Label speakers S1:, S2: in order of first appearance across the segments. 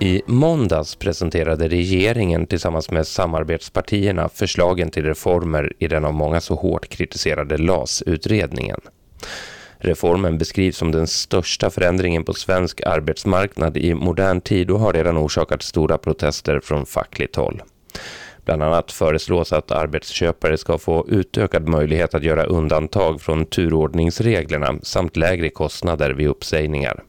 S1: I måndags presenterade regeringen tillsammans med samarbetspartierna förslagen till reformer i den av många så hårt kritiserade LAS-utredningen. Reformen beskrivs som den största förändringen på svensk arbetsmarknad i modern tid och har redan orsakat stora protester från fackligt håll. Bland annat föreslås att arbetsköpare ska få utökad möjlighet att göra undantag från turordningsreglerna samt lägre kostnader vid uppsägningar.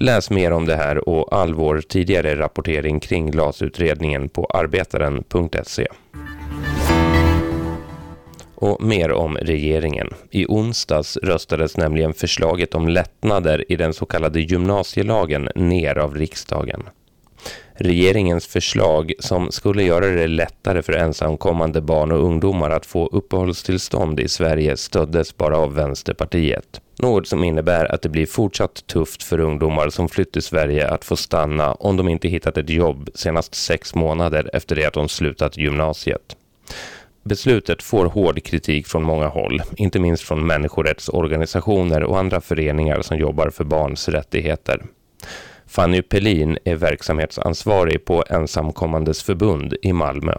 S1: Läs mer om det här och all vår tidigare rapportering kring glasutredningen på arbetaren.se. Och mer om regeringen. I onsdags röstades nämligen förslaget om lättnader i den så kallade gymnasielagen ner av riksdagen. Regeringens förslag som skulle göra det lättare för ensamkommande barn och ungdomar att få uppehållstillstånd i Sverige stöddes bara av Vänsterpartiet. Något som innebär att det blir fortsatt tufft för ungdomar som flytt till Sverige att få stanna om de inte hittat ett jobb senast sex månader efter det att de slutat gymnasiet. Beslutet får hård kritik från många håll, inte minst från människorättsorganisationer och andra föreningar som jobbar för barns rättigheter. Fanny Pelin är verksamhetsansvarig på Ensamkommandes förbund i Malmö.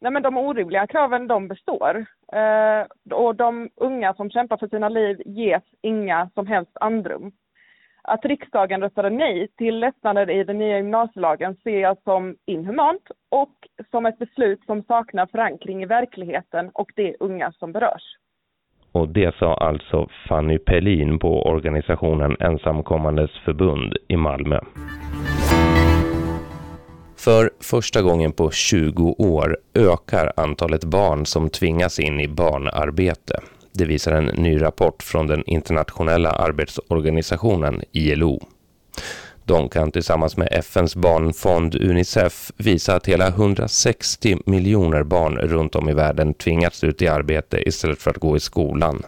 S2: Nej, men de orimliga kraven de består. Eh, och de unga som kämpar för sina liv ges inga som helst andrum. Att riksdagen röstade nej till lättnader i den nya gymnasielagen ser jag som inhumant och som ett beslut som saknar förankring i verkligheten och de unga som berörs.
S1: Och det sa alltså Fanny Pelin på organisationen Ensamkommandes förbund i Malmö. För första gången på 20 år ökar antalet barn som tvingas in i barnarbete. Det visar en ny rapport från den internationella arbetsorganisationen ILO. De kan tillsammans med FNs barnfond Unicef visa att hela 160 miljoner barn runt om i världen tvingats ut i arbete istället för att gå i skolan.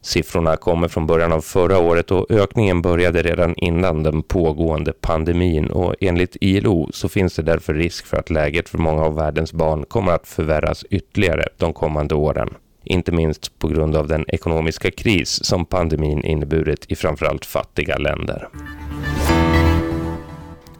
S1: Siffrorna kommer från början av förra året och ökningen började redan innan den pågående pandemin och enligt ILO så finns det därför risk för att läget för många av världens barn kommer att förvärras ytterligare de kommande åren. Inte minst på grund av den ekonomiska kris som pandemin inneburit i framförallt fattiga länder.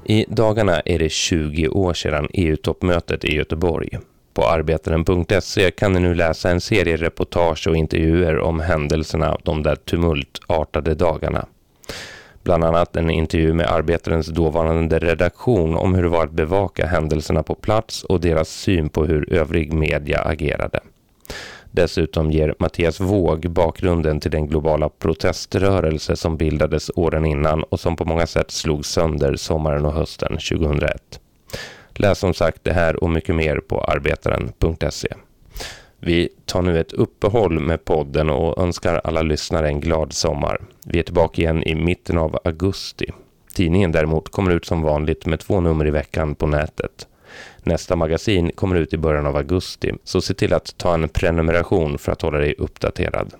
S1: I dagarna är det 20 år sedan EU-toppmötet i Göteborg. På arbetaren.se kan ni nu läsa en serie reportage och intervjuer om händelserna de där tumultartade dagarna. Bland annat en intervju med Arbetarens dåvarande redaktion om hur det var att bevaka händelserna på plats och deras syn på hur övrig media agerade. Dessutom ger Mattias Våg bakgrunden till den globala proteströrelse som bildades åren innan och som på många sätt slog sönder sommaren och hösten 2001. Läs som sagt det här och mycket mer på arbetaren.se. Vi tar nu ett uppehåll med podden och önskar alla lyssnare en glad sommar. Vi är tillbaka igen i mitten av augusti. Tidningen däremot kommer ut som vanligt med två nummer i veckan på nätet. Nästa magasin kommer ut i början av augusti, så se till att ta en prenumeration för att hålla dig uppdaterad.